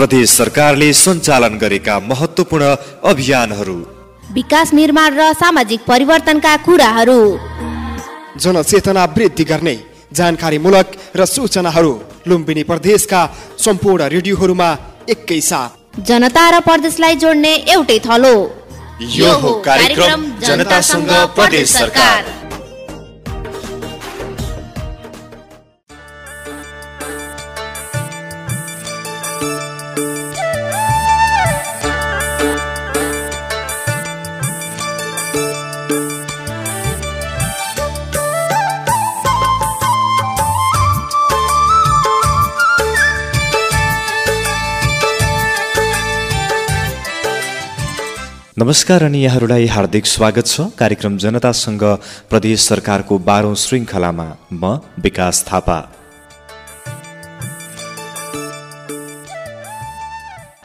प्रदेश सरकारले सञ्चालन गरेका महत्त्वपूर्ण अभियानहरू। विकास निर्माण र सामाजिक परिवर्तनका कुराहरू। जनचेतना वृद्धि गर्ने जानकारीमूलक र सूचनाहरू लुम्बिनी प्रदेशका सम्पूर्ण रेडियोहरूमा एकै साथ। जनता र प्रदेशलाई जोड्ने एउटै थलो। यो हो कार्यक्रम जनतासँग प्रदेश सरकार। नमस्कार अनि यहाँहरूलाई हार्दिक स्वागत छ। कार्यक्रम जनतासँग प्रदेश सरकारको बाह्रौँ श्रृङ्खलामा म विकास थापा।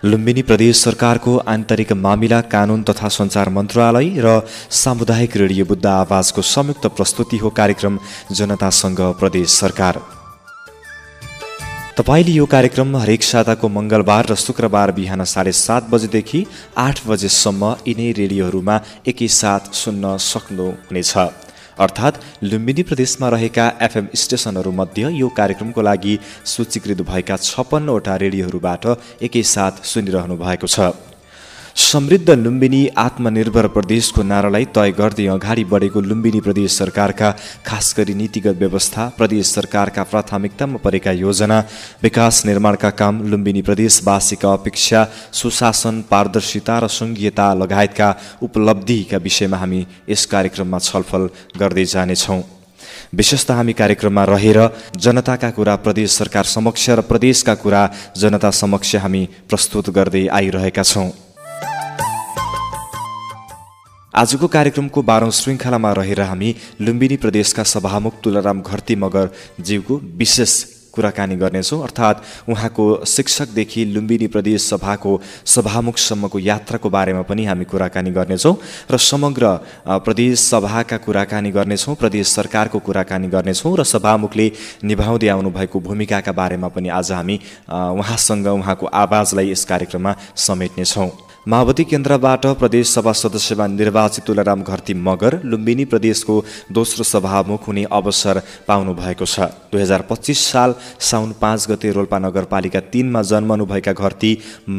लुम्बिनी प्रदेश सरकारको आन्तरिक मामिला कानुन तथा सञ्चार मन्त्रालय र सामुदायिक रेडियो बुद्ध आवाजको संयुक्त प्रस्तुति हो कार्यक्रम जनतासँग प्रदेश सरकार। तपाईँले यो कार्यक्रम हरेक साताको मङ्गलबार र शुक्रबार बिहान साढे सात बजेदेखि आठ बजेसम्म यिनै रेडियोहरूमा एकैसाथ सुन्न सक्नुहुनेछ। अर्थात् लुम्बिनी प्रदेशमा रहेका एफएम स्टेसनहरूमध्ये यो कार्यक्रमको लागि सूचीकृत भएका छप्पन्नवटा रेडियोहरूबाट एकैसाथ सुनिरहनु भएको छ। समृद्ध लुम्बिनी आत्मनिर्भर प्रदेशको नारालाई तय गर्दै अगाडि बढेको लुम्बिनी प्रदेश सरकारका खास गरी नीतिगत व्यवस्था प्रदेश सरकारका प्राथमिकतामा परेका योजना विकास निर्माणका काम लुम्बिनी प्रदेशवासीका अपेक्षा सुशासन पारदर्शिता र सङ्घीयता लगायतका उपलब्धिका विषयमा हामी यस कार्यक्रममा छलफल गर्दै जानेछौँ। विशेषतः हामी कार्यक्रममा रहेर जनताका कुरा प्रदेश सरकार समक्ष र प्रदेशका कुरा जनता समक्ष हामी प्रस्तुत गर्दै आइरहेका छौँ। आजको कार्यक्रमको बाह्रौँ श्रृङ्खलामा रहेर हामी लुम्बिनी प्रदेशका सभामुख तुलाराम घरती मगर ज्यूको विशेष कुराकानी गर्नेछौँ। अर्थात् उहाँको शिक्षकदेखि लुम्बिनी प्रदेश सभाको सभामुखसम्मको यात्राको बारेमा पनि हामी कुराकानी गर्नेछौँ र समग्र प्रदेश सभाका कुराकानी गर्नेछौँ प्रदेश सरकारको कुराकानी गर्नेछौँ र सभामुखले निभाउँदै आउनुभएको भूमिकाका बारेमा पनि आज हामी उहाँसँग उहाँको आवाजलाई यस कार्यक्रममा समेट्नेछौँ। माओवादी केन्द्रबाट प्रदेश सभा सदस्यमा निर्वाचित तुलाराम घरती मगर लुम्बिनी प्रदेशको दोस्रो सभामुख हुने अवसर पाउनु भएको छ। दुई हजार पच्चिस साल साउन पाँच गते रोल्पा नगरपालिका तिनमा जन्मनुभएका घरती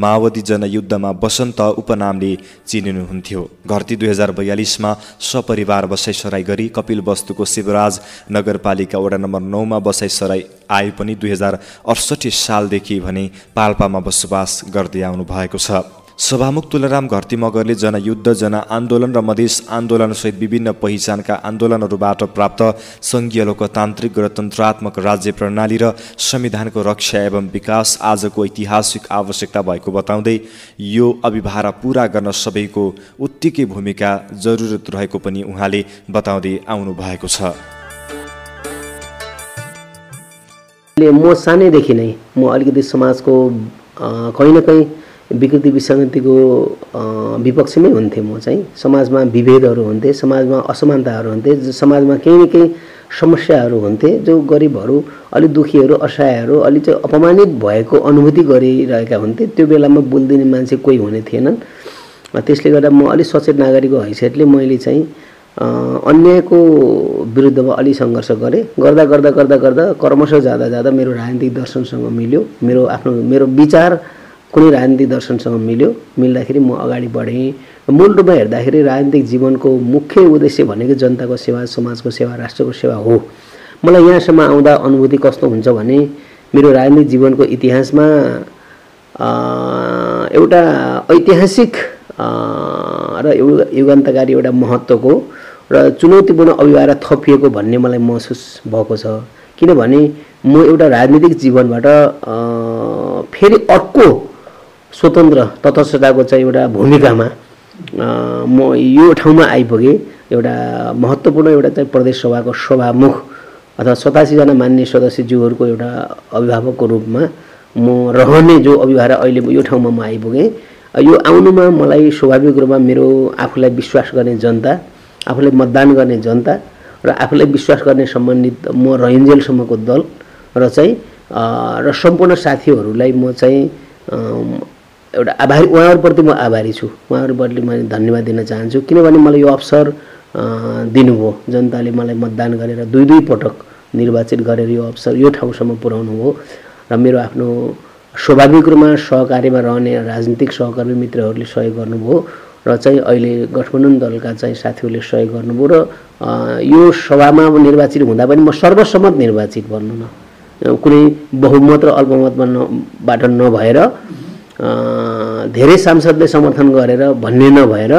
माओवादी जनयुद्धमा बसन्त उपनामले चिनिनुहुन्थ्यो। घरती दुई हजार बयालिसमा सपरिवार बसाइसराई गरी कपिल वस्तुको शिवराज नगरपालिका वडा नम्बर नौमा बसाइसराई आए पनि दुई हजार अडसठी सालदेखि भने पाल्पामा बसोबास गर्दै आउनु भएको छ। सभामुख तुलाराम घरती मगरले जनयुद्ध जनआन्दोलन र मधेस आन्दोलनसहित विभिन्न पहिचानका आन्दोलनहरूबाट प्राप्त सङ्घीय लोकतान्त्रिक गणतन्त्रात्मक राज्य प्रणाली र संविधानको रक्षा एवं विकास आजको ऐतिहासिक आवश्यकता भएको बताउँदै यो अभिभारा पुरा गर्न सबैको उत्तिकै भूमिका जरुरत रहेको पनि उहाँले बताउँदै आउनु भएको छ म सानैदेखि नै म अलिकति समाजको कहीँ न कहीँ विकृति विसङ्गतिको विपक्षमै हुन्थेँ म चाहिँ। समाजमा विभेदहरू हुन्थे समाजमा असमानताहरू हुन्थे समाजमा केही न केही समस्याहरू हुन्थे जो गरिबहरू अलिक दुखीहरू असहायहरू अलिक चाहिँ अपमानित भएको अनुभूति गरिरहेका हुन्थे। त्यो बेलामा बोलिदिने मान्छे कोही हुने थिएनन्। त्यसले गर्दा म अलिक सचेत नागरिकको हैसियतले मैले चाहिँ अन्यायको विरुद्धमा अलि सङ्घर्ष गरेँ। गर्दा गर्दा गर्दा गर्दा कर्मश जाँदा जाँदा मेरो राजनीतिक दर्शनसँग मिल्यो। मेरो आफ्नो मेरो विचार कुनै राजनीतिक दर्शनसँग मिल्यो। मिल्दाखेरि म अगाडि बढेँ। मूल रूपमा हेर्दाखेरि राजनीतिक जीवनको मुख्य उद्देश्य भनेको जनताको सेवा समाजको सेवा राष्ट्रको सेवा हो। मलाई यहाँसम्म आउँदा अनुभूति कस्तो हुन्छ भने मेरो राजनीतिक जीवनको इतिहासमा एउटा ऐतिहासिक र युगान्तकारी एउटा महत्त्वको र चुनौतीपूर्ण अभिभार थपिएको भन्ने मलाई महसुस भएको छ। किनभने म एउटा राजनीतिक जीवनबाट फेरि अर्को स्वतन्त्र तटस्थताको चाहिँ एउटा भूमिकामा म यो ठाउँमा आइपुगेँ। एउटा महत्त्वपूर्ण एउटा चाहिँ प्रदेश सभाको सभामुख अथवा सतासीजना मान्य सदस्यज्यूहरूको एउटा अभिभावकको रूपमा म रहने जो अभिभावक अहिले यो ठाउँमा म आइपुगेँ। यो आउनुमा मलाई स्वाभाविक रूपमा मेरो आफूलाई विश्वास गर्ने जनता आफूलाई मतदान गर्ने जनता र आफूलाई विश्वास गर्ने सम्बन्धित म रहन्जेलसम्मको दल र चाहिँ र सम्पूर्ण साथीहरूलाई म चाहिँ एउटा आभारी उहाँहरूप्रति म आभारी छु। उहाँहरूप्रति मैले धन्यवाद दिन चाहन्छु किनभने मलाई यो अवसर दिनुभयो। जनताले मलाई मतदान गरेर दुई दुई पटक निर्वाचित गरेर यो अवसर यो ठाउँसम्म पुर्याउनु भयो र मेरो आफ्नो स्वाभाविक रूपमा सहकार्यमा रहने राजनीतिक सहकर्मी मित्रहरूले सहयोग गर्नुभयो र चाहिँ अहिले गठबन्धन दलका चाहिँ साथीहरूले सहयोग गर्नुभयो र यो सभामा निर्वाचित हुँदा पनि म सर्वसम्मत निर्वाचित भन्नु न कुनै बहुमत र अल्पमतमा नबाट नभएर धेरै सांसदले समर्थन गरेर भन्ने नभएर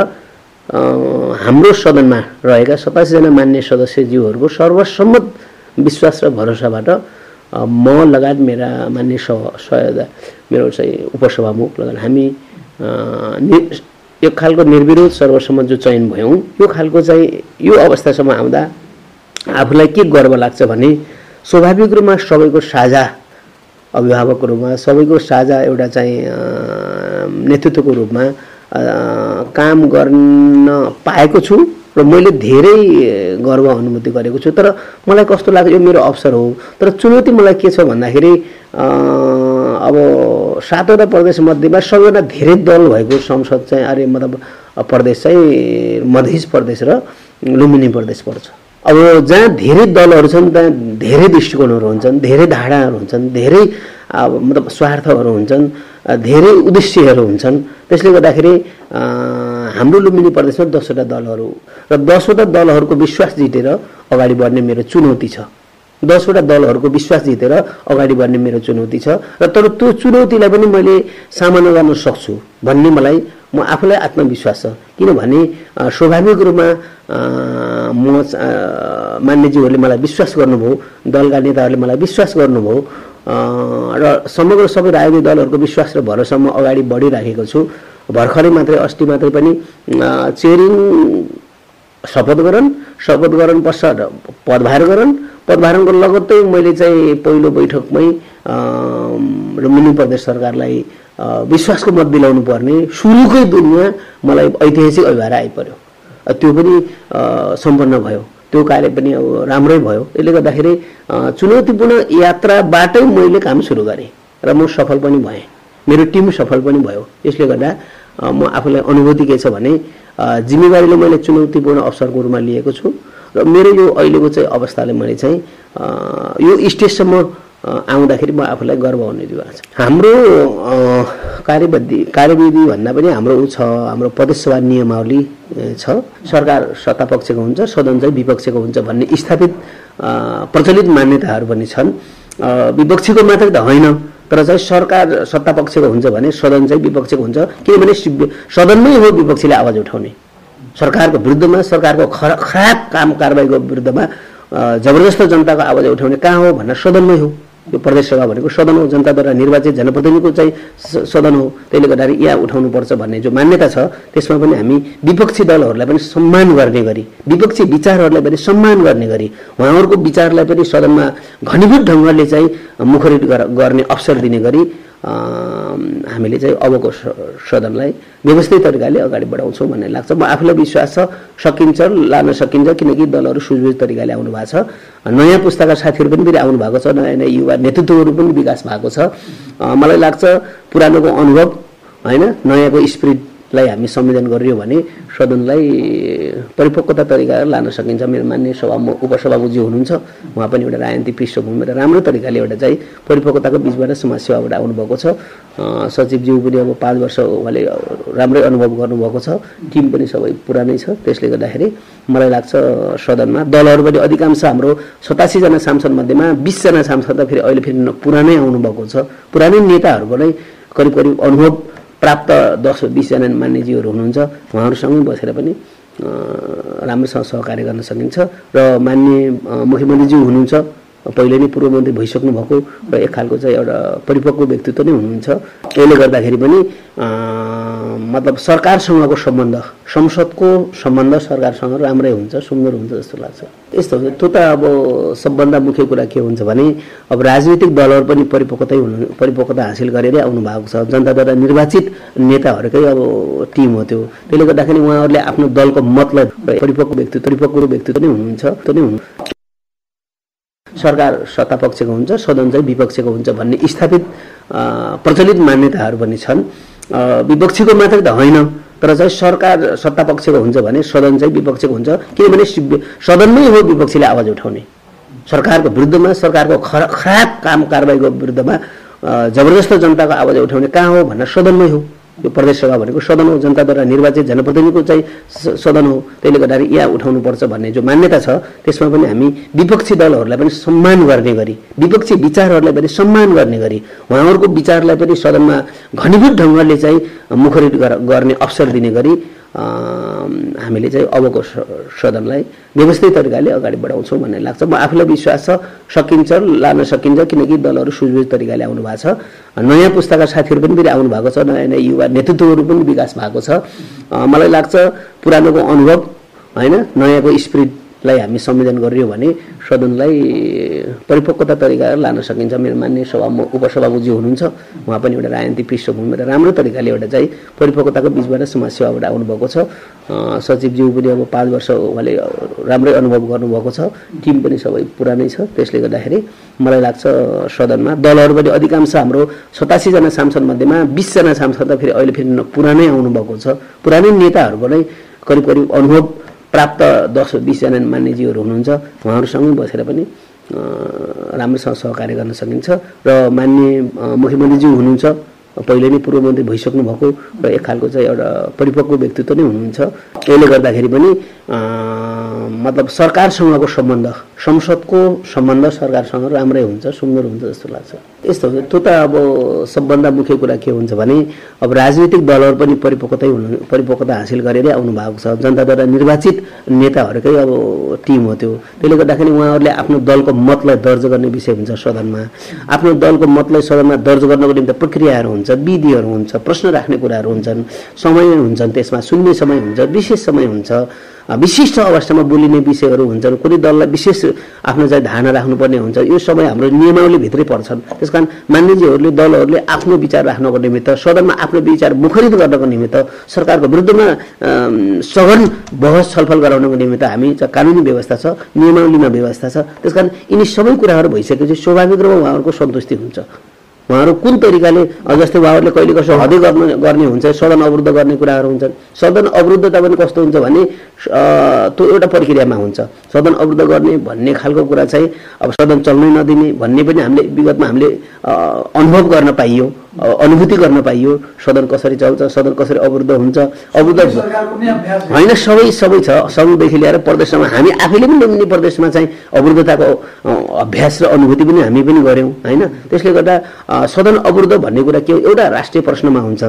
हाम्रो सदनमा रहेका सतासीजना मान्य सदस्यज्यूहरूको सर्वसम्मत विश्वास र भरोसाबाट म लगायत मेरा मान्य सह सहयोगा मेरो चाहिँ उपसभामुख लगायत हामी यो खालको निर्विरोध सर्वसम्मत जो चयन भयौँ यो खालको चाहिँ यो अवस्थासम्म आउँदा आफूलाई के गर्व लाग्छ भने स्वाभाविक रूपमा सबैको साझा अभिभावकको रूपमा सबैको साझा एउटा चाहिँ नेतृत्वको रूपमा काम गर्न पाएको छु र मैले धेरै गर्व अनुभूति गरेको छु। तर मलाई कस्तो लाग्छ यो मेरो अवसर हो। तर चुनौती मलाई के छ भन्दाखेरि अब सातवटा प्रदेश मध्येमा सबैभन्दा धेरै दल भएको संसद चाहिँ अरे मतलब प्रदेश चाहिँ मधेस प्रदेश र लुम्बिनी प्रदेश पर्छ। अब जहाँ धेरै दलहरू छन् त्यहाँ धेरै दृष्टिकोणहरू हुन्छन् धेरै धारणाहरू हुन्छन् धेरै अब मतलब स्वार्थहरू हुन्छन् धेरै उद्देश्यहरू हुन्छन्। त्यसले गर्दाखेरि हाम्रो लुम्बिनी प्रदेशमा दसवटा दलहरू र दसवटा दलहरूको विश्वास जितेर अगाडि बढ्ने मेरो चुनौती छ। दसवटा दलहरूको विश्वास जितेर अगाडि बढ्ने मेरो चुनौती छ र तर त्यो चुनौतीलाई पनि मैले सामना गर्न सक्छु भन्ने मलाई म आफूलाई आत्मविश्वास छ। किनभने स्वाभाविक रूपमा म अ, मान्यज्यूहरूले मलाई विश्वास गर्नुभयो दलका नेताहरूले मलाई विश्वास गर्नुभयो र समग्र सबै राजनीतिक दलहरूको विश्वास र भरोसा म अगाडि बढिराखेको छु। भर्खरै मात्रै अस्ति मात्रै पनि चेरिङ शपथ गरौँ शपथ गरौँ पश्चात पदभार गरौँ। पदभारणको लगत्तै मैले चाहिँ पहिलो बैठकमै लुम्बिनी प्रदेश सरकारलाई विश्वासको मत दिलाउनु पर्ने सुरुकै दिनमा मलाई ऐतिहासिक अभिभार आइपऱ्यो। त्यो पनि सम्पन्न भयो। त्यो कार्य पनि अब राम्रै भयो। यसले गर्दाखेरि चुनौतीपूर्ण यात्राबाटै मैले काम सुरु गरेँ र म सफल पनि भएँ। मेरो टिम सफल पनि भयो। यसले गर्दा म आफूलाई अनुभूति के छ भने जिम्मेवारीले मैले चुनौतीपूर्ण अवसरको रूपमा लिएको छु। र मेरो यो अहिलेको चाहिँ अवस्थाले मैले चाहिँ यो स्टेजसम्म आउँदाखेरि म आफूलाई गर्व हुने दिएको छ। हाम्रो कार्यविधि कार्यविधि भन्दा पनि हाम्रो ऊ छ हाम्रो प्रदेशसभा नियमावली छ। सरकार सत्तापक्षको हुन्छ सदन चाहिँ विपक्षको हुन्छ भन्ने स्थापित प्रचलित मान्यताहरू पनि छन्। विपक्षीको मात्रै त होइन तर चाहिँ सरकार सत्तापक्षको हुन्छ भने सदन चाहिँ विपक्षको हुन्छ किनभने सदनमै हो विपक्षीले आवाज उठाउने। सरकारको विरुद्धमा सरकारको खरा खराब काम कारवाहीको विरुद्धमा जबरजस्त जनताको आवाज उठाउने कहाँ हो भन्दा सदनमै हो। यो प्रदेश सभा भनेको सदन हो जनताद्वारा निर्वाचित जनप्रतिनिधिको चाहिँ सदन हो। त्यसले गर्दाखेरि यहाँ उठाउनुपर्छ भन्ने जो मान्यता छ त्यसमा पनि हामी विपक्षी दलहरूलाई पनि सम्मान गर्ने गरी विपक्षी विचारहरूलाई पनि सम्मान गर्ने गरी उहाँहरूको विचारलाई पनि सदनमा घनीभूत ढङ्गले चाहिँ मुखरित गर- गर्ने अवसर दिने गरी हामीले चाहिँ अबको सदनलाई व्यवस्थित तरिकाले अगाडि बढाउँछौँ भन्ने लाग्छ। म आफूलाई विश्वास छ सकिन्छ लान सकिन्छ किनकि दलहरू सुविध तरिकाले आउनु भएको छ। नयाँ पुस्ताका साथीहरू पनि फेरि आउनु भएको छ नयाँ नयाँ युवा नेतृत्वहरू पनि विकास भएको छ। मलाई लाग्छ पुरानोको अनुभव होइन नयाँको स्पिरिटलाई हामी संविधान गरियो भने सदनलाई परिपक्वता तरिका लान सकिन्छ। मेरो मान्य सभा उपसभामुखजी हुनुहुन्छ। उहाँ पनि एउटा राजनीतिक पृष्ठभूमिबाट राम्रो तरिकाले एउटा चाहिँ परिपक्वताको बिचबाट समाजसेवाबाट आउनुभएको छ। सचिवज्यू पनि अब पाँच वर्ष उहाँले राम्रै अनुभव गर्नुभएको छ। टिम पनि सबै पुरानै छ। त्यसले गर्दाखेरि मलाई लाग्छ सदनमा दलहरू पनि अधिकांश हाम्रो सतासीजना सांसद मध्येमा बिसजना सांसद त फेरि अहिले फेरि पुरानै आउनुभएको छ। पुरानै नेताहरूको नै करिब करिब अनुभव प्राप्त दस बिसजना मान्यजीहरू हुनुहुन्छ उहाँहरूसँगै बसेर पनि राम्रोसँग सहकार्य गर्न सकिन्छ। र मान्य मुख्यमन्त्रीज्यू हुनुहुन्छ। पहिले नै पूर्व मन्त्री भइसक्नु भएको र एक खालको चाहिँ एउटा परिपक्व व्यक्तित्व नै हुनुहुन्छ। यसले गर्दाखेरि पनि मतलब सरकारसँगको सम्बन्ध संसदको सम्बन्ध सरकारसँग राम्रै हुन्छ सुन्दर हुन्छ जस्तो लाग्छ। यस्तो हुन्छ। त्यो त अब सबभन्दा मुख्य कुरा के हुन्छ भने अब राजनीतिक दलहरू पनि परिपक्वतै हुनु परिपक्वता हासिल गरेरै आउनु भएको छ। जनताद्वारा निर्वाचित नेताहरूकै अब टिम हो त्यो। त्यसले गर्दाखेरि उहाँहरूले आफ्नो दलको मतलब परिपक्व व्यक्तित्व परिपक्व व्यक्तित्व नै हुनुहुन्छ त्यो नै हुनु। सरकार सत्तापक्षको हुन्छ सदन चाहिँ विपक्षको हुन्छ भन्ने स्थापित प्रचलित मान्यताहरू पनि छन्। विपक्षीको मात्रै त होइन तर चाहिँ सरकार सत्ता पक्षको हुन्छ भने सदन चाहिँ विपक्षको हुन्छ किनभने सदनमै हो विपक्षीले आवाज उठाउने। सरकारको विरुद्धमा सरकारको खरा खराब काम कारवाहीको विरुद्धमा जबरजस्त जनताको आवाज उठाउने कहाँ हो भन्दा सदनमै हो। यो प्रदेश सभा भनेको सदन हो जनताद्वारा निर्वाचित जनप्रतिनिधिको चाहिँ सदन हो। त्यसले गर्दाखेरि यहाँ उठाउनुपर्छ भन्ने जो मान्यता छ त्यसमा पनि हामी विपक्षी दलहरूलाई पनि सम्मान गर्ने गरी विपक्षी विचारहरूलाई पनि सम्मान गर्ने गरी उहाँहरूको विचारलाई पनि सदनमा घनीभूत ढङ्गले चाहिँ मुखरित गर- गर्ने अवसर दिने गरी हामीले चाहिँ अबको सदनलाई व्यवस्थित तरिकाले अगाडि बढाउँछौँ भन्ने लाग्छ। म आफूलाई विश्वास छ सकिन्छ लान सकिन्छ किनकि दलहरू सुविध तरिकाले आउनु भएको छ। नयाँ पुस्ताका साथीहरू पनि फेरि आउनु भएको छ नयाँ नयाँ युवा नेतृत्वहरू पनि विकास भएको छ। मलाई लाग्छ पुरानोको अनुभव होइन नयाँको स्पिरिटलाई हामी संवेदन गरियो भने सदनलाई परिपक्वता तरिका लान सकिन्छ। मेरो मान्य सभा उपसभामुजी हुनुहुन्छ। उहाँ पनि एउटा राजनीतिक पृष्ठभूमिबाट राम्रो तरिकाले एउटा चाहिँ परिपक्वताको बिचबाट समाजसेवाबाट आउनुभएको छ। सचिवज्यू पनि अब पाँच वर्ष उहाँले राम्रै अनुभव गर्नुभएको छ। टिम पनि सबै पुरानै छ। त्यसले गर्दाखेरि मलाई लाग्छ सदनमा दलहरू पनि अधिकांश हाम्रो सतासीजना सांसद मध्येमा बिसजना सांसद त फेरि अहिले फेरि पुरानै आउनुभएको छ। पुरानै नेताहरूको नै करिब करिब अनुभव प्राप्त दस बिसजना मान्यजीहरू हुनुहुन्छ उहाँहरूसँगै बसेर पनि राम्रोसँग सहकार्य गर्न सकिन्छ। र मान्य मुख्यमन्त्रीज्यू हुनुहुन्छ। पहिले नै पूर्व मन्त्री भइसक्नु भएको र एक खालको चाहिँ एउटा परिपक्व व्यक्तित्व नै हुनुहुन्छ। यसले गर्दाखेरि पनि मतलब सरकारसँगको सम्बन्ध संसदको सम्बन्ध सरकारसँग राम्रै हुन्छ सुन्दर हुन्छ जस्तो लाग्छ। यस्तो त्यो त अब सबभन्दा मुख्य कुरा के हुन्छ भने अब राजनीतिक दलहरू पनि परिपक्वतै हुनु परिपक्वता हासिल गरेरै आउनु भएको छ। जनताद्वारा निर्वाचित नेताहरूकै अब टिम हो त्यो। त्यसले गर्दाखेरि उहाँहरूले आफ्नो दलको मतलाई दर्ज गर्ने विषय हुन्छ सदनमा। आफ्नो दलको मतलाई सदनमा दर्ज गर्नको निम्ति प्रक्रियाहरू हुन्छ। विधिहरू हुन्छ प्रश्न राख्ने कुराहरू हुन्छन् समय हुन्छन् त्यसमा सुन्ने समय हुन्छ विशेष समय हुन्छ। विशिष्ट अवस्थामा बोलिने विषयहरू हुन्छन् कुनै दललाई विशेष आफ्नो चाहिँ धारणा राख्नुपर्ने हुन्छ। यो सबै हाम्रो नियमावलीभित्रै पर्छन्। त्यस कारण मान्यजीहरूले दलहरूले आफ्नो विचार राख्नको निमित्त सदनमा आफ्नो विचार मुखरित गर्नको निमित्त सरकारको विरुद्धमा सघन बहस छलफल गराउनको निमित्त हामी चाहिँ कानुनी व्यवस्था छ नियमावलीमा व्यवस्था छ। त्यस कारण यिनी सबै कुराहरू भइसकेपछि स्वाभाविक रूपमा उहाँहरूको सन्तुष्टि हुन्छ। उहाँहरू कुन तरिकाले जस्तै उहाँहरूले कहिले कसो हदै गर्नु गर्ने हुन्छ सदन अवरुद्ध गर्ने कुराहरू हुन्छन्। सदन अवरुद्धता पनि कस्तो हुन्छ भने त्यो एउटा प्रक्रियामा हुन्छ। सदन अवरुद्ध गर्ने भन्ने खालको कुरा चाहिँ अब सदन चल्नै नदिने भन्ने पनि हामीले विगतमा हामीले अनुभव गर्न पाइयो। अनुभूति गर्न पाइयो। सदन कसरी चल्छ सदन कसरी अवरुद्ध हुन्छ अवरुद्ध होइन सबै सबै छ। सङ्घदेखि लिएर प्रदेशसम्म हामी आफैले पनि लुम्बिनी प्रदेशमा चाहिँ अवरुद्धताको अभ्यास र अनुभूति पनि हामी पनि गऱ्यौँ होइन? त्यसले गर्दा सदन अवरुद्ध भन्ने कुरा के हो एउटा राष्ट्रिय प्रश्नमा हुन्छ।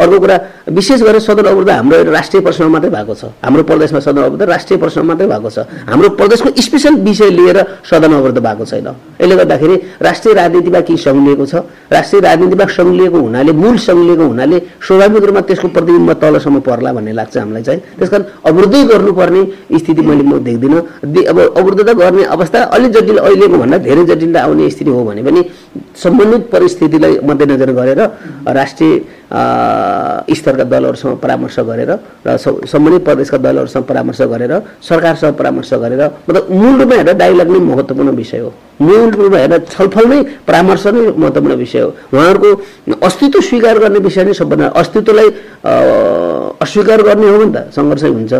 अर्को कुरा विशेष गरेर सदन अवरुद्ध हाम्रो एउटा राष्ट्रिय प्रश्नमा मात्रै भएको छ। हाम्रो प्रदेशमा सदन अवरुद्ध राष्ट्रिय प्रश्नमा मात्रै भएको छ। हाम्रो प्रदेशको स्पेसल विषय लिएर सदन अवरुद्ध भएको छैन। यसले गर्दाखेरि राष्ट्रिय राजनीतिमा केही सङ्घिएको छ? राष्ट्रिय राजनीतिमा सङ्घिएको हुनाले मूल सङ्घिएको हुनाले स्वाभाविक रूपमा त्यसको प्रतिबिम्ब तलसम्म पर्ला भन्ने लाग्छ हामीलाई चाहिँ। त्यस कारण अवरुद्धै गर्नुपर्ने स्थिति मैले म देख्दिनँ। अब अवरुद्धता गर्ने अवस्था अलिक जटिल अहिलेको भन्दा धेरै जटिलता आउने स्थिति हो भने पनि सम्बन्धित परिस्थितिलाई मध्यनजर गरेर राष्ट्रिय स्तरका दलहरूसँग परामर्श गरेर र सम्बन्धित प्रदेशका दलहरूसँग परामर्श गरेर सरकारसँग परामर्श गरेर मतलब मूल रूपमा हेरेर डायलग नै महत्त्वपूर्ण विषय हो मूल रूपमा हेरेर छलफल नै परामर्श नै महत्त्वपूर्ण विषय हो उहाँहरूको अस्तित्व स्वीकार गर्ने विषय नै सबभन्दा अस्तित्वलाई अस्वीकार गर्ने हो भने त सङ्घर्षै हुन्छ.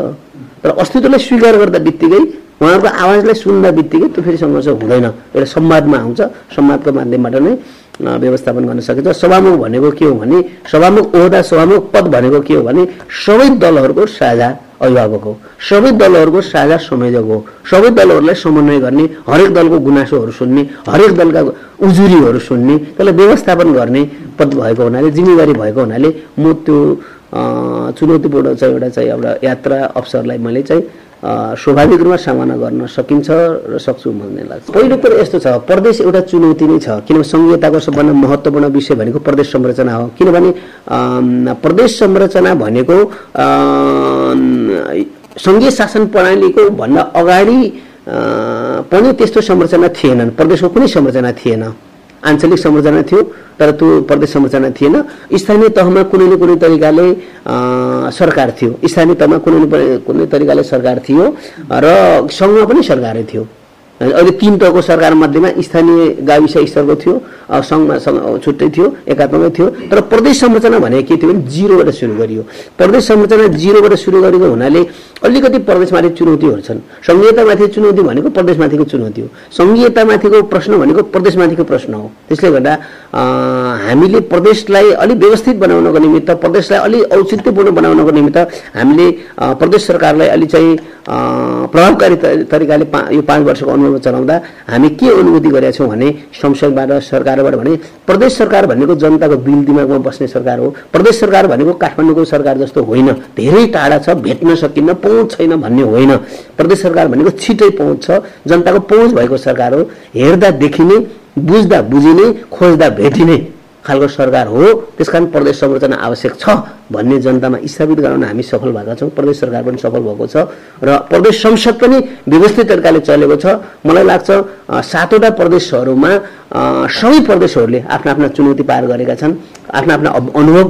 तर अस्तित्वलाई स्वीकार गर्दा बित्तिकै उहाँहरूको आवाजलाई सुन्दा बित्तिकै त्यो फेरि सङ्घर्ष हुँदैन। एउटा संवादमा आउँछ। संवादको माध्यमबाट नै व्यवस्थापन गर्न सकिन्छ। सभामुख भनेको के हो भने सभामुख ओहदा सभामुख पद भनेको के हो भने सबै दलहरूको साझा अभिभावक हो। सबै दलहरूको साझा संयोजक हो। सबै दलहरूलाई समन्वय गर्ने हरेक दलको गुनासोहरू सुन्ने हरेक दलका उजुरीहरू सुन्ने त्यसलाई व्यवस्थापन गर्ने पद भएको हुनाले जिम्मेवारी भएको हुनाले म त्यो चुनौतीपूर्ण चाहिँ एउटा चाहिँ एउटा यात्रा अवसरलाई मैले चाहिँ स्वाभाविक रूपमा सामना गर्न सकिन्छ र सक्छु भन्ने लाग्छ। पहिलो कुरो यस्तो छ प्रदेश एउटा चुनौती नै छ किनभने सङ्घीयताको सबभन्दा महत्त्वपूर्ण विषय भनेको प्रदेश संरचना हो। किनभने प्रदेश संरचना भनेको सङ्घीय शासन प्रणालीको भन्दा अगाडि पनि त्यस्तो संरचना थिएनन्। प्रदेशको कुनै संरचना थिएन। आञ्चलिक संरचना थियो तर त्यो प्रदेश संरचना थिएन। स्थानीय तहमा कुनै न कुनै तरिकाले सरकार थियो। स्थानीय तहमा कुनै न कुनै तरिकाले सरकार थियो र सङ्घमा पनि सरकारै थियो। अहिले तिन तहको सरकार मध्येमा स्थानीय गाविस स्तरको थियो सङ्घमा सङ्घ छुट्टै थियो एकात्मकै थियो। तर प्रदेश संरचना भनेको के थियो भने जिरोबाट सुरु गरियो। प्रदेश संरचना जिरोबाट सुरु गरेको हुनाले अलिकति प्रदेशमाथि चुनौतीहरू छन्। सङ्घीयतामाथि चुनौती भनेको प्रदेशमाथिको चुनौती हो। सङ्घीयतामाथिको प्रश्न भनेको प्रदेशमाथिको प्रश्न हो। त्यसले गर्दा हामीले प्रदेशलाई अलिक व्यवस्थित बनाउनको निमित्त प्रदेशलाई अलिक औचित्यपूर्ण बनाउनको निमित्त हामीले प्रदेश सरकारलाई अलि चाहिँ प्रभावकारी तरिकाले पा यो पाँच वर्षको अनुभव चलाउँदा हामी के अनुभूति गरेका छौँ भने संसदबाट सरकारबाट भने प्रदेश सरकार भनेको जनताको बिल दिमागमा बस्ने सरकार हो। प्रदेश सरकार भनेको काठमाडौँको सरकार जस्तो होइन। धेरै टाढा छ भेट्न सकिन्न पहुँच छैन भन्ने होइन। प्रदेश सरकार भनेको छिटै पहुँच छ। जनताको पहुँच भएको सरकार हो। हेर्दा देखिने बुझ्दा बुझिने खोज्दा भेटिने खालको सरकार हो। त्यसकारण प्रदेश संरचना आवश्यक छ भन्ने जनतामा स्थापित गराउन हामी सफल भएका छौँ। प्रदेश सरकार पनि सफल भएको छ र प्रदेश संसद पनि व्यवस्थित तरिकाले चलेको छ। मलाई लाग्छ सातवटा प्रदेशहरूमा सबै प्रदेशहरूले आफ्ना आफ्ना चुनौती पार गरेका छन् आफ्ना आफ्ना अनुभव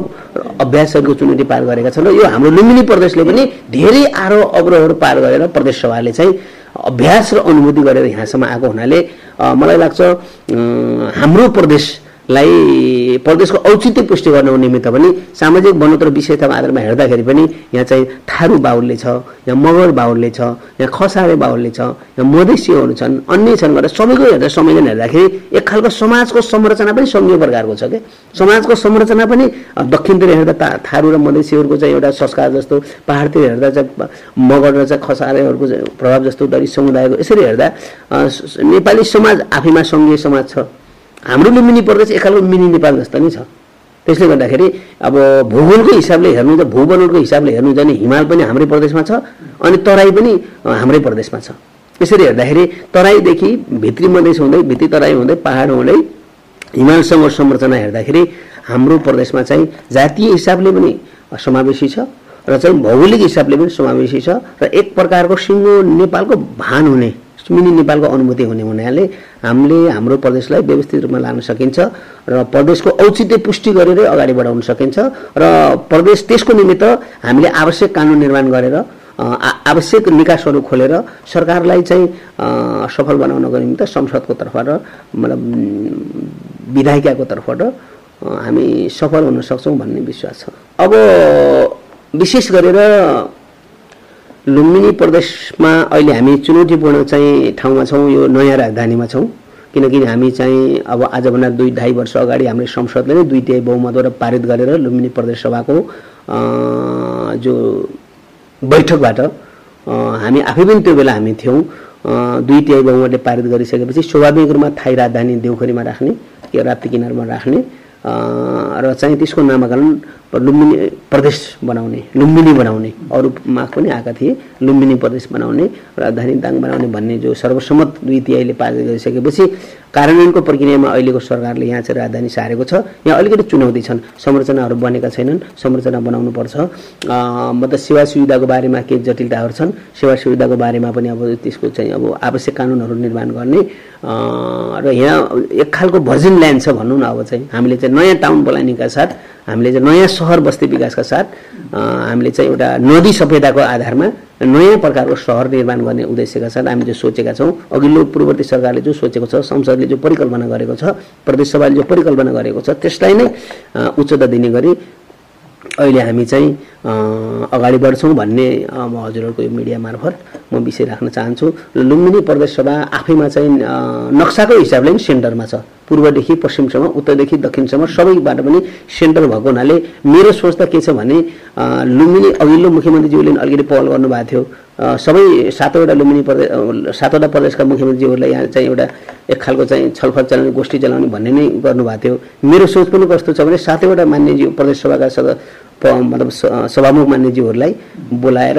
अभ्यासहरूको चुनौती पार गरेका छन् र यो हाम्रो लुम्बिनी प्रदेशले पनि धेरै आरोह अवरोहहरू पार गरेर प्रदेश सभाले चाहिँ अभ्यास र अनुभूति गरेर यहाँसम्म आएको हुनाले मलाई लाग्छ हाम्रो प्रदेशलाई प्रदेशको औचित्य पुष्टि गर्नको निमित्त पनि सामाजिक बनोत्तर विषयताको आधारमा हेर्दाखेरि पनि यहाँ चाहिँ थारू बाहुल्य छ यहाँ मगर बाहुल्य छ यहाँ खसारे बाहुल्य छ यहाँ मधेसीहरू छन् अन्य छन् गरेर सबैको हेर्दा संयोजन हेर्दाखेरि एक खालको समाजको संरचना पनि सङ्घीय प्रकारको छ क्या समाजको संरचना पनि दक्षिणतिर हेर्दा ता थारू र मधेसीहरूको चाहिँ एउटा संस्कार जस्तो पहाडतिर हेर्दा चाहिँ मगर र चाहिँ खसारेहरूको प्रभाव जस्तो दलित समुदायको यसरी हेर्दा नेपाली समाज आफैमा सङ्घीय समाज छ। हाम्रो लुम्बिनी प्रदेश एक खालको मिनी नेपाल जस्तो नै छ। त्यसले गर्दाखेरि अब भूगोलको हिसाबले हेर्नु त भूबनोटको हिसाबले हेर्नु भने हिमाल पनि हाम्रै प्रदेशमा छ अनि तराई पनि हाम्रै प्रदेशमा छ। यसरी हेर्दाखेरि तराईदेखि भित्री मधेस हुँदै भित्री तराई हुँदै पहाड हुँदै हिमालसँग संरचना हेर्दाखेरि हाम्रो प्रदेशमा चाहिँ जातीय हिसाबले पनि समावेशी छ र चाहिँ भौगोलिक हिसाबले पनि समावेशी छ र एक प्रकारको सिङ्गो नेपालको भान हुने मिनी नेपालको अनुभूति हुने हुनाले हामीले हाम्रो प्रदेशलाई व्यवस्थित रूपमा लान सकिन्छ र प्रदेशको औचित्य पुष्टि गरेरै अगाडि बढाउन सकिन्छ र प्रदेश त्यसको निमित्त हामीले आवश्यक कानुन निर्माण गरेर आवश्यक निकासहरू खोलेर सरकारलाई चाहिँ सफल बनाउनको निमित्त संसदको तर्फबाट मतलब विधायिकाको तर्फबाट हामी सफल हुन सक्छौँ भन्ने विश्वास छ। अब विशेष गरेर लुम्बिनी प्रदेशमा अहिले हामी चुनौतीपूर्ण चाहिँ ठाउँमा छौँ यो नयाँ राजधानीमा छौँ। किनकि हामी चाहिँ अब आजभन्दा दुई ढाई वर्ष अगाडि हाम्रो संसदले नै दुई तिहाई बहुमतबाट पारित गरेर लुम्बिनी प्रदेश सभाको जो बैठकबाट हामी आफै पनि त्यो बेला हामी थियौँ। दुई तिहाई बहुमतले पारित गरिसकेपछि स्वाभाविक रूपमा थाई राजधानी देउखरीमा राख्ने यो राप्ती किनारमा राख्ने र चाहिँ त्यसको नामाकरण लुम्बिनी प्रदेश बनाउने लुम्बिनी बनाउने अरू माग पनि आएका थिए लुम्बिनी प्रदेश बनाउने राजधानी दाङ बनाउने भन्ने जो सर्वसम्मत दुई तिहाईले पारित गरिसकेपछि कार्यान्वयनको प्रक्रियामा अहिलेको सरकारले यहाँ चाहिँ राजधानी सारेको छ। यहाँ अलिकति चुनौती छन्। संरचनाहरू बनेका छैनन्। संरचना बनाउनु पर्छ। अ, मतलब सेवा सुविधाको बारेमा केही जटिलताहरू छन्। सेवा सुविधाको बारेमा पनि अब त्यसको चाहिँ अब आवश्यक कानुनहरू निर्माण गर्ने। र यहाँ एक खालको भर्जिन ल्यान्ड छ भनौँ न अब चाहिँ हामीले चाहिँ नयाँ टाउन प्लानिङका साथ हामीले चाहिँ नयाँ सहर बस्ती विकासका साथ हामीले चाहिँ एउटा नदी सभ्यताको आधारमा नयाँ प्रकारको सहर निर्माण गर्ने उद्देश्यका साथ हामी जो सोचेका छौँ। अघिल्लो पूर्ववर्ती सरकारले जो सोचेको छ संसदले जो परिकल्पना गरेको छ प्रदेश सभाले जो परिकल्पना गरेको छ त्यसलाई नै उच्चता दिने गरी अहिले हामी चाहिँ अगाडि बढ्छौँ भन्ने म हजुरहरूको यो मिडिया मार्फत म विषय राख्न चाहन्छु। लुम्बिनी प्रदेश सभा आफैमा चाहिँ नक्साको हिसाबले पनि सेन्टरमा छ। पूर्वदेखि पश्चिमसम्म उत्तरदेखि दक्षिणसम्म सबैबाट पनि सेन्टर भएको हुनाले मेरो सोच त के छ भने लुम्बिनी अघिल्लो मुख्यमन्त्रीज्यूले अलिकति पहल गर्नुभएको थियो। सबै सातवटा लुम्बिनी प्रदेश सातवटा प्रदेशका मुख्यमन्त्रीहरूलाई यहाँ चाहिँ एउटा एक खालको चाहिँ छलफल चलाउने गोष्ठी चलाउने भन्ने नै गर्नुभएको थियो। मेरो सोच पनि कस्तो छ भने सातैवटा मान्यज्यू प्रदेश सभाका सद मतलब सभामुख मान्यज्यूहरूलाई बोलाएर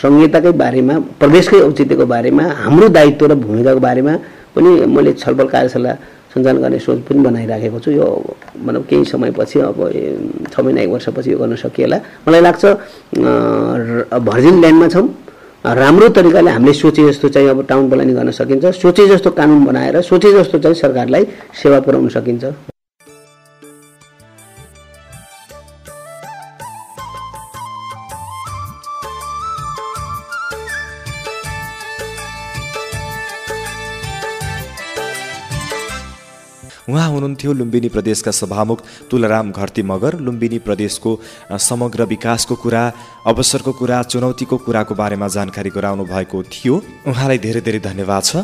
संहिताकै बारेमा प्रदेशकै औचित्यको बारेमा हाम्रो दायित्व र भूमिकाको बारेमा पनि मैले छलफल कार्यशाला सञ्चालन गर्ने सोच पनि बनाइराखेको छु। यो मतलब केही समयपछि अब छ महिना एक वर्षपछि यो गर्न सकिएला। मलाई लाग्छ भर्जिन ल्यान्डमा छौँ। राम्रो तरिकाले हामीले सोचे जस्तो चाहिँ अब टाउन प्लानिङ गर्न सकिन्छ। सोचे जस्तो कानुन बनाएर सोचे जस्तो चाहिँ सरकारलाई सेवा पुर्याउन सकिन्छ। उहाँ हुनुहुन्थ्यो लुम्बिनी प्रदेशका सभामुख तुलराम घरती मगर। लुम्बिनी प्रदेशको समग्र विकासको कुरा अवसरको कुरा चुनौतीको कुराको बारेमा जानकारी गराउनु भएको थियो। उहाँलाई धेरै धेरै धन्यवाद छ।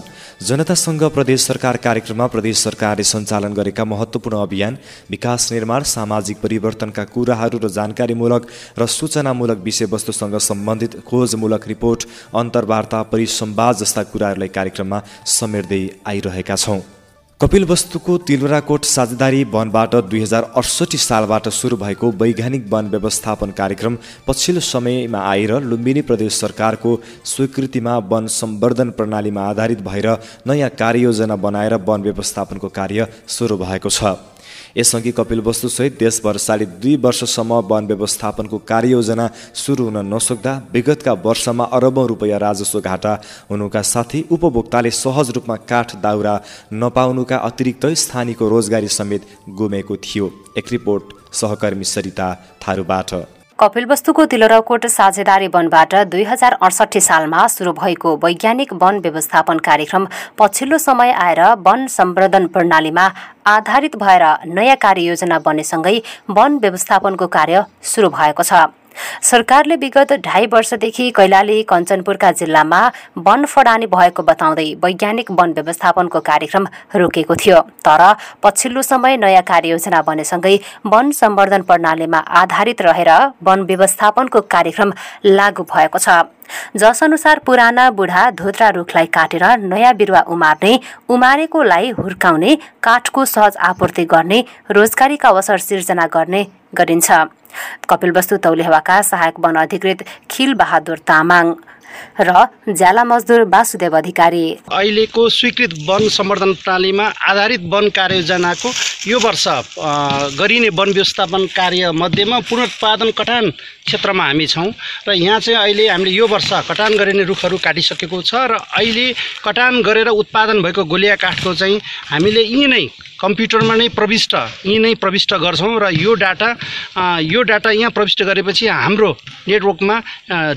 जनतासँग प्रदेश सरकार कार्यक्रममा प्रदेश सरकारले सञ्चालन गरेका महत्त्वपूर्ण अभियान विकास निर्माण सामाजिक परिवर्तनका कुराहरू र जानकारीमूलक र सूचनामूलक विषयवस्तुसँग सम्बन्धित खोजमूलक रिपोर्ट अन्तर्वार्ता परिसंवाद जस्ता कुराहरूलाई कार्यक्रममा समेट्दै आइरहेका छौँ। कपिल वस्तुको तिलवराकोट साझेदारी वनबाट दुई हजार अडसठी सालबाट सुरु भएको वैज्ञानिक वन व्यवस्थापन कार्यक्रम पछिल्लो समयमा आएर लुम्बिनी प्रदेश सरकारको स्वीकृतिमा वन सम्वर्धन प्रणालीमा आधारित भएर नयाँ कार्ययोजना बनाएर वन व्यवस्थापनको कार्य सुरु भएको छ। यसअघि कपिलवस्तुसहित देशभर साढे दुई वर्षसम्म वन व्यवस्थापनको कार्ययोजना सुरु हुन नसक्दा विगतका वर्षमा अरबौँ रुपियाँ राजस्व घाटा हुनुका साथै उपभोक्ताले सहज रूपमा काठ दाउरा नपाउनुका अतिरिक्त स्थानीयको रोजगारी समेत गुमेको थियो। एक रिपोर्ट सहकर्मी सरिता थारूबाट। कपिलवस्तुको तिलरकोट साझेदारी वनबाट दुई हजार अडसठी सालमा सुरु भएको वैज्ञानिक वन व्यवस्थापन कार्यक्रम पछिल्लो समय आएर वन सम्वर्धन प्रणालीमा आधारित भएर नयाँ कार्ययोजना बन्नेसँगै वन व्यवस्थापनको कार्य सुरु भएको छ। सरकारले विगत ढाई वर्षदेखि कैलाली कञ्चनपुरका जिल्लामा वन फडानी भएको बताउँदै वैज्ञानिक वन व्यवस्थापनको कार्यक्रम रोकेको थियो। तर पछिल्लो समय नयाँ कार्ययोजना बनेसँगै वन सम्वर्धन प्रणालीमा आधारित रहेर वन व्यवस्थापनको कार्यक्रम लागू भएको छ। जसअनुसार पुराना बुढा धोत्रा रुखलाई काटेर नयाँ बिरुवा उमार्ने उमारेकोलाई हुर्काउने काठको सहज आपूर्ति गर्ने रोजगारीका अवसर सिर्जना गर्ने गरिन्छ। कपिलवस्तु तौलेहवाका सहायक वन अधिकृत खिल बहादुर तामाङ। र ज्याला मजदुर वासुदेव अधिकारी। अहिलेको स्वीकृत वन सम्वर्धन प्रणालीमा आधारित वन कार्ययोजनाको यो वर्ष गरिने वन व्यवस्थापन कार्य मध्येमा पुनरुत्पादन कटान क्षेत्रमा हामी छौँ र यहाँ चाहिँ अहिले हामीले यो वर्ष कटान गरिने रुखहरू काटिसकेको छ र अहिले कटान गरेर उत्पादन भएको गोलिया काठको चाहिँ हामीले यहीँ नै कम्प्युटरमा नै प्रविष्ट यहीँ नै प्रविष्ट गर्छौँ र यो डाटा यो डाटा यहाँ प्रविष्ट गरेपछि हाम्रो नेटवर्कमा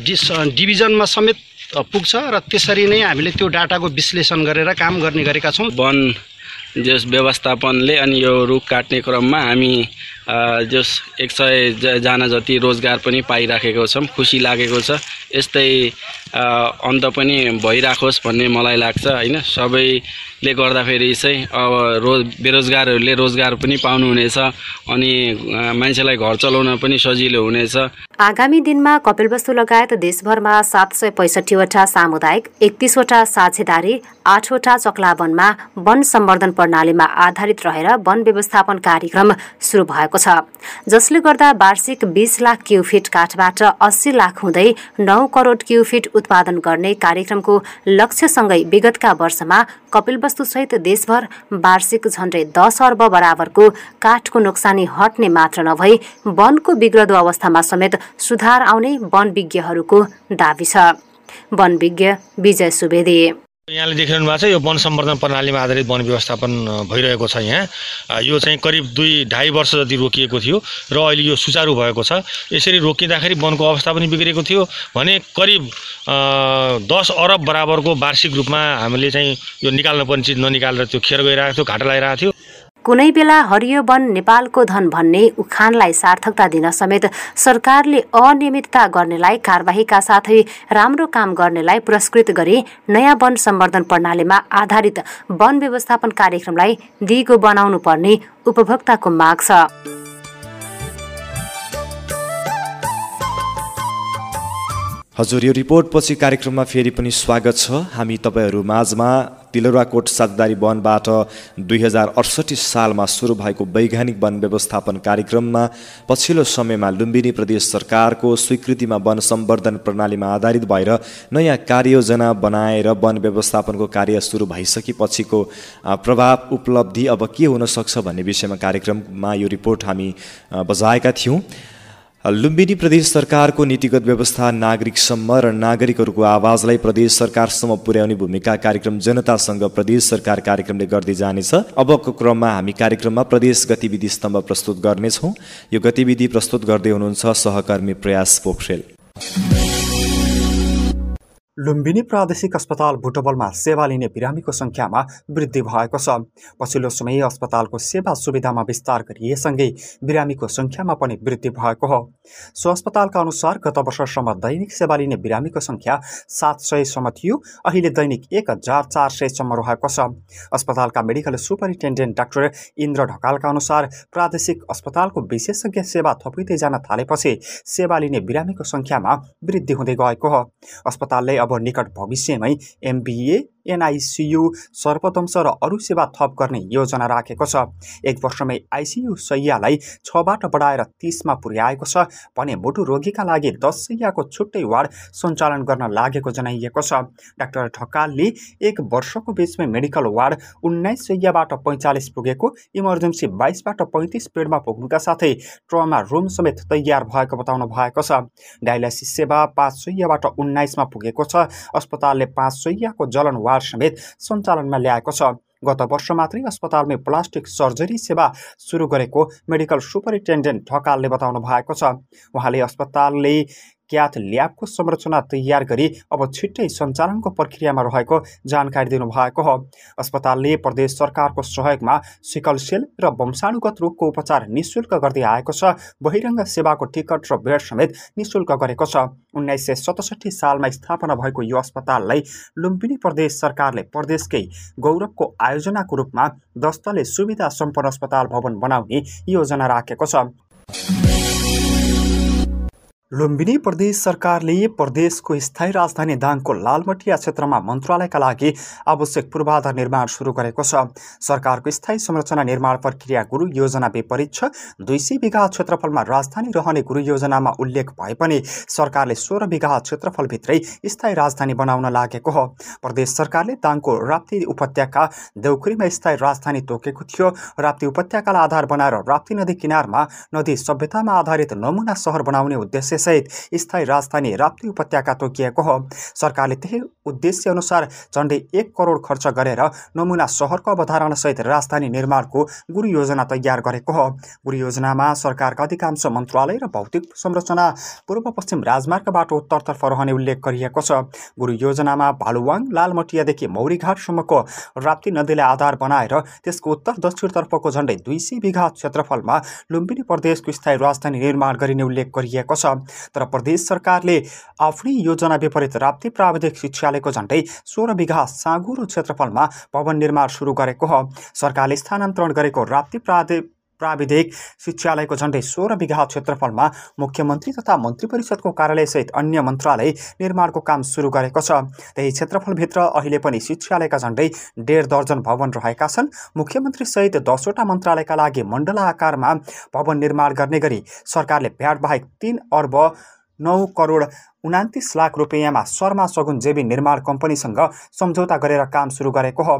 डिस डिभिजनमा समेत पुग्छ र त्यसरी नै हामीले त्यो डाटाको विश्लेषण गरेर काम गर्ने गरेका छौँ। वन जस व्यवस्थापनले अनि यो रुख काट्ने क्रममा हामी जस एक सय जना जति रोजगार पनि पाइराखेको छौँ खुसी लागेको छ। यस्तै अन्त पनि भइराखोस् भन्ने मलाई लाग्छ होइन? सबैले गर्दाखेरि चाहिँ अब रोज बेरोजगारहरूले रोजगार पनि पाउनुहुनेछ अनि मान्छेलाई घर चलाउन पनि सजिलो हुनेछ। आगामी दिनमा कपिलवस्तु लगायत देशभरमा सात सय पैँसठीवटा सामुदायिक एकतिसवटा साझेदारी आठवटा चक्लावनमा वन सम्वर्धन प्रणालीमा आधारित रहेर वन व्यवस्थापन कार्यक्रम सुरु भएको छ। जसले गर्दा वार्षिक बिस लाख क्युफिट काठबाट अस्सी लाख हुँदै नौ करोड क्युफिट उत्पादन गर्ने कार्यक्रमको लक्ष्यसँगै विगतका वर्षमा कपिलवस्तुसहित देशभर वार्षिक झण्डै दस अर्ब बराबरको काठको नोक्सानी हट्ने मात्र नभई वनको बिग्रदो अवस्थामा समेत सुधार आउने वन विज्ञहरूको दावी छ। वन विज्ञ विजय सुवेदी। यहाँले देखिरहनु भएको छ यो वन सम्वर्धन प्रणालीमा आधारित वन व्यवस्थापन भइरहेको छ यहाँ। यो चाहिँ करिब दुई ढाई वर्ष जति रोकिएको थियो र अहिले यो सुचारू भएको छ। यसरी रोकिँदाखेरि वनको अवस्था पनि बिग्रेको थियो। भने करिब दस अरब बराबरको वार्षिक रूपमा हामीले चाहिँ यो निकाल्नुपर्ने चिज ननिकालेर त्यो खेर गइरहेको थियो घाटा लगाइरहेको थियो। कुनै बेला हरियो वन नेपालको धन भन्ने उखानलाई सार्थकता दिन समेत सरकारले अनियमितता गर्नेलाई कारवाहीका साथै राम्रो काम गर्नेलाई पुरस्कृत गरी नयाँ वन सम्वर्धन प्रणालीमा आधारित वन व्यवस्थापन कार्यक्रमलाई दिगो बनाउनु पर्ने उपभोक्ताको माग छ। हजुर यो रिपोर्ट पछि कार्यक्रममा फेरि पनि स्वागत छ। हामी तपाईँहरू माझमा तिलौराकोट सातदारी वनबाट दुई हजार अडसठी सालमा सुरु भएको वैज्ञानिक वन व्यवस्थापन कार्यक्रममा पछिल्लो समयमा लुम्बिनी प्रदेश सरकारको स्वीकृतिमा वन सम्वर्धन प्रणालीमा आधारित भएर नयाँ कार्ययोजना बनाएर वन व्यवस्थापनको कार्य सुरु भइसकेपछिको प्रभाव उपलब्धि अब के हुन सक्छ भन्ने विषयमा कार्यक्रममा यो रिपोर्ट हामी बजाएका थियौँ। लुम्बिनी प्रदेश सरकारको नीतिगत व्यवस्था नागरिकसम्म र नागरिकहरूको आवाजलाई प्रदेश सरकारसम्म पुर्याउने भूमिका कार्यक्रम जनतासँग प्रदेश सरकार कार्यक्रमले गर्दै जानेछ। अबको क्रममा हामी कार्यक्रममा प्रदेश गतिविधि स्तम्भ प्रस्तुत गर्नेछौँ। यो गतिविधि प्रस्तुत गर्दै हुनुहुन्छ सहकर्मी प्रयास पोखरेल। लुम्बिनी प्रादेशिक अस्पताल भुटबलमा सेवा लिने बिरामीको सङ्ख्यामा वृद्धि भएको छ। पछिल्लो समय अस्पतालको सेवा सुविधामा विस्तार गरिएसँगै बिरामीको सङ्ख्यामा पनि वृद्धि भएको हो। सो अस्पतालका अनुसार गत वर्षसम्म दैनिक सेवा लिने बिरामीको सङ्ख्या सात सयसम्म थियो अहिले दैनिक एक हजार चार सयसम्म रहेको छ। अस्पतालका मेडिकल सुपरिन्टेन्डेन्ट डाक्टर इन्द्र ढकालका अनुसार प्रादेशिक अस्पतालको विशेषज्ञ सेवा थपिँदै जान थालेपछि सेवा लिने बिरामीको सङ्ख्यामा वृद्धि हुँदै गएको हो। अस्पतालले अब निकट भविष्यमै एमबिए एनआइसियु सर्वदंश र अरू सेवा थप गर्ने योजना राखेको छ। एक वर्षमै आइसियु सैयालाई छबाट बढाएर तिसमा पुर्याएको छ भने मुटु रोगीका लागि दस सैयाको छुट्टै वार्ड सञ्चालन गर्न लागेको जनाइएको छ। डाक्टर ढकालले एक वर्षको बिचमै मेडिकल वार्ड उन्नाइस सैयाबाट पैँचालिस पुगेको इमर्जेन्सी बाइसबाट पैँतिस बेडमा पुग्नुका साथै ट्रमा रुम समेत तयार भएको बताउनु भएको छ। डायलाइसिस सेवा पाँच सैयाबाट उन्नाइसमा पुगेको छ। अस्पतालले पाँच सैयाको जलन वार्ड समेत सञ्चालनमा ल्याएको छ। गत वर्ष मात्रै अस्पतालमै प्लास्टिक सर्जरी सेवा सुरु गरेको मेडिकल सुपरिन्टेन्डेन्ट ढकालले बताउनु भएको छ। उहाँले अस्पतालले क्याथ ल्याबको संरचना तयार गरी अब छिट्टै सञ्चालनको प्रक्रियामा रहेको जानकारी दिनुभएको हो। अस्पतालले प्रदेश सरकारको सहयोगमा सिकल सेल र वंशाणुगत रोगको उपचार निशुल्क गर्दै आएको छ। बहिरङ्ग सेवाको टिकट र बेड समेत निशुल्क गरेको छ। उन्नाइस सय सतसठी सालमा स्थापना भएको यो अस्पताललाई लुम्बिनी प्रदेश सरकारले प्रदेशकै गौरवको आयोजनाको रूपमा दस्तले सुविधा सम्पन्न अस्पताल भवन बनाउने योजना राखेको छ। लुम्बिनी प्रदेश सरकारले प्रदेशको स्थायी राजधानी दाङको लालमटिया क्षेत्रमा मन्त्रालयका लागि आवश्यक पूर्वाधार निर्माण सुरु गरेको छ। सरकारको स्थायी संरचना निर्माण प्रक्रिया गुरु योजना विपरीत छ। दुई सय बिघा क्षेत्रफलमा राजधानी रहने गुरु योजनामा उल्लेख भए पनि सरकारले सोह्र बिघा क्षेत्रफलभित्रै स्थायी राजधानी बनाउन लागेको हो। प्रदेश सरकारले दाङको राप्ती उपत्यका देउखुरीमा स्थायी राजधानी तोकेको थियो। राप्ती उपत्यकालाई आधार बनाएर राप्ती नदी किनारमा नदी सभ्यतामा आधारित नमुना सहर बनाउने उद्देश्य सहित स्थायी राजधानी राप्ती उपत्यका तोकिएको हो। सरकारले त्यही उद्देश्य अनुसार झन्डै एक करोड खर्च गरेर नमुना सहरको अवधारणासहित राजधानी निर्माणको गुरु योजना तयार गरेको हो। गुरु योजनामा सरकारका अधिकांश मन्त्रालय र भौतिक संरचना पूर्व पश्चिम राजमार्गबाट उत्तरतर्फ रहने उल्लेख गरिएको छ। गुरु योजनामा भालुवाङ लालमटियादेखि मौरीघाटसम्मको राप्ती नदीलाई आधार बनाएर त्यसको उत्तर दक्षिणतर्फको झन्डै दुई सय बिघा क्षेत्रफलमा लुम्बिनी प्रदेशको स्थायी राजधानी निर्माण गरिने उल्लेख गरिएको छ। तर प्रदेश सरकारले आफ्नै योजना विपरीत राप्ती प्राविधिक शिक्षालयको झन्डै सोह्र बिघा साँगुरो क्षेत्रफलमा भवन निर्माण सुरु गरेको हो। सरकारले स्थानान्तरण गरेको राप्ती प्रावि प्राविधिक शिक्षालयको झन्डै सोह्र बिघा क्षेत्रफलमा मुख्यमन्त्री तथा मन्त्री परिषदको कार्यालयसहित अन्य मन्त्रालय निर्माणको काम सुरु गरेको छ। त्यही क्षेत्रफलभित्र अहिले पनि शिक्षालयका झन्डै डेढ दर्जन भवन रहेका छन्। मुख्यमन्त्रीसहित दसवटा मन्त्रालयका लागि मण्डल आकारमा भवन निर्माण गर्ने गरी सरकारले भ्याट बाहेक तिन अर्ब नौ करोड उनातिस लाख रुपियाँमा शर्मा सगुन जेबी निर्माण कम्पनीसँग सम्झौता गरेर काम सुरु गरेको हो।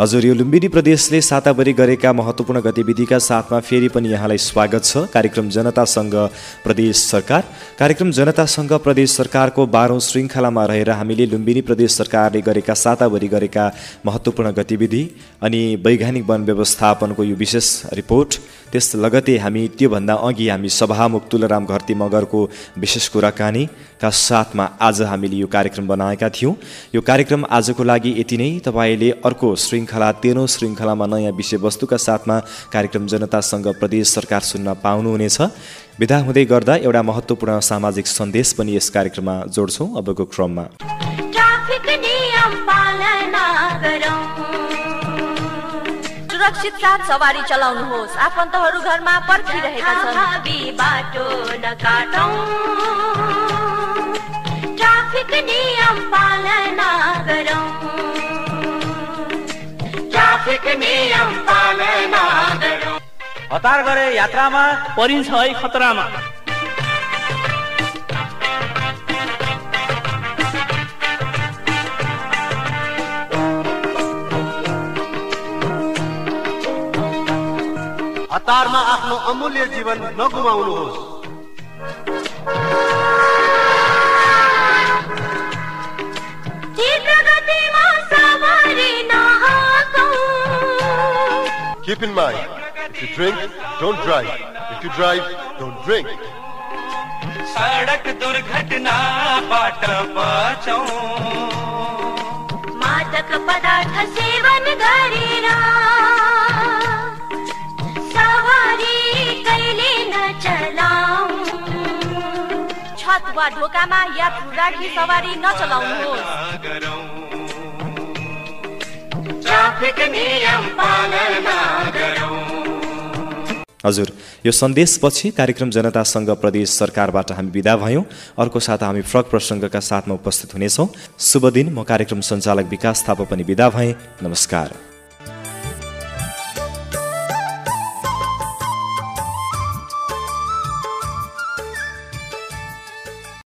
हजुर यो लुम्बिनी प्रदेशले साताभरि गरेका महत्त्वपूर्ण गतिविधिका साथमा फेरि पनि यहाँलाई स्वागत छ। कार्यक्रम जनतासँग प्रदेश सरकार। कार्यक्रम जनतासँग प्रदेश सरकारको बाह्रौँ श्रृङ्खलामा रहेर हामीले लुम्बिनी प्रदेश सरकारले गरेका साताभरि गरेका महत्त्वपूर्ण गतिविधि अनि वैज्ञानिक वन व्यवस्थापनको यो विशेष रिपोर्ट त्यस लगतै हामी त्योभन्दा अघि हामी सभामुख तुलराम घरती मगरको विशेष कुराकानीका साथमा आज हामीले यो कार्यक्रम बनाएका थियौँ। यो कार्यक्रम आजको लागि यति नै। तपाईँले अर्को श्रृङ्खला तेह्रौँ श्रृङ्खलामा नयाँ विषयवस्तुका साथमा कार्यक्रम जनतासँग प्रदेश सरकार सुन्न पाउनुहुनेछ। विदा हुँदै गर्दा एउटा महत्त्वपूर्ण सामाजिक सन्देश पनि यस कार्यक्रममा जोड्छौँ। अबको क्रममा। सुरक्षित साथ सवारी चलाउनुहोस्। आफन्तहरू घरमा पर्खिरहेका छन्। बाटो नकाटौँ। ट्राफिक नियम पालना गरौँ। ट्राफिक नियम पालना गरौँ। हतार गरे यात्रामा परिन्छ है खतरामा। हतारमा आफ्नो अमूल्य जीवन नगुमाउनुहोस् Keep in mind, if you drink, don't drive. If you drive, don't drink. सडक दुर्घटनाबाट बचौँ मादक पदार्थ सेवन गरेर वा ढोकामा यात्रु राखी सवारी नचलाउनुहोस्। ट्राफिक नियम पालना गरौँ। हजुर यो सन्देशपछि कार्यक्रम जनतासँग प्रदेश सरकारबाट हामी विदा भयौँ। अर्को साता हामी फ्रक प्रसङ्गका साथमा उपस्थित हुनेछौँ। शुभ दिन म कार्यक्रम सञ्चालक विकास थापा पनि विदा भएँ। नमस्कार।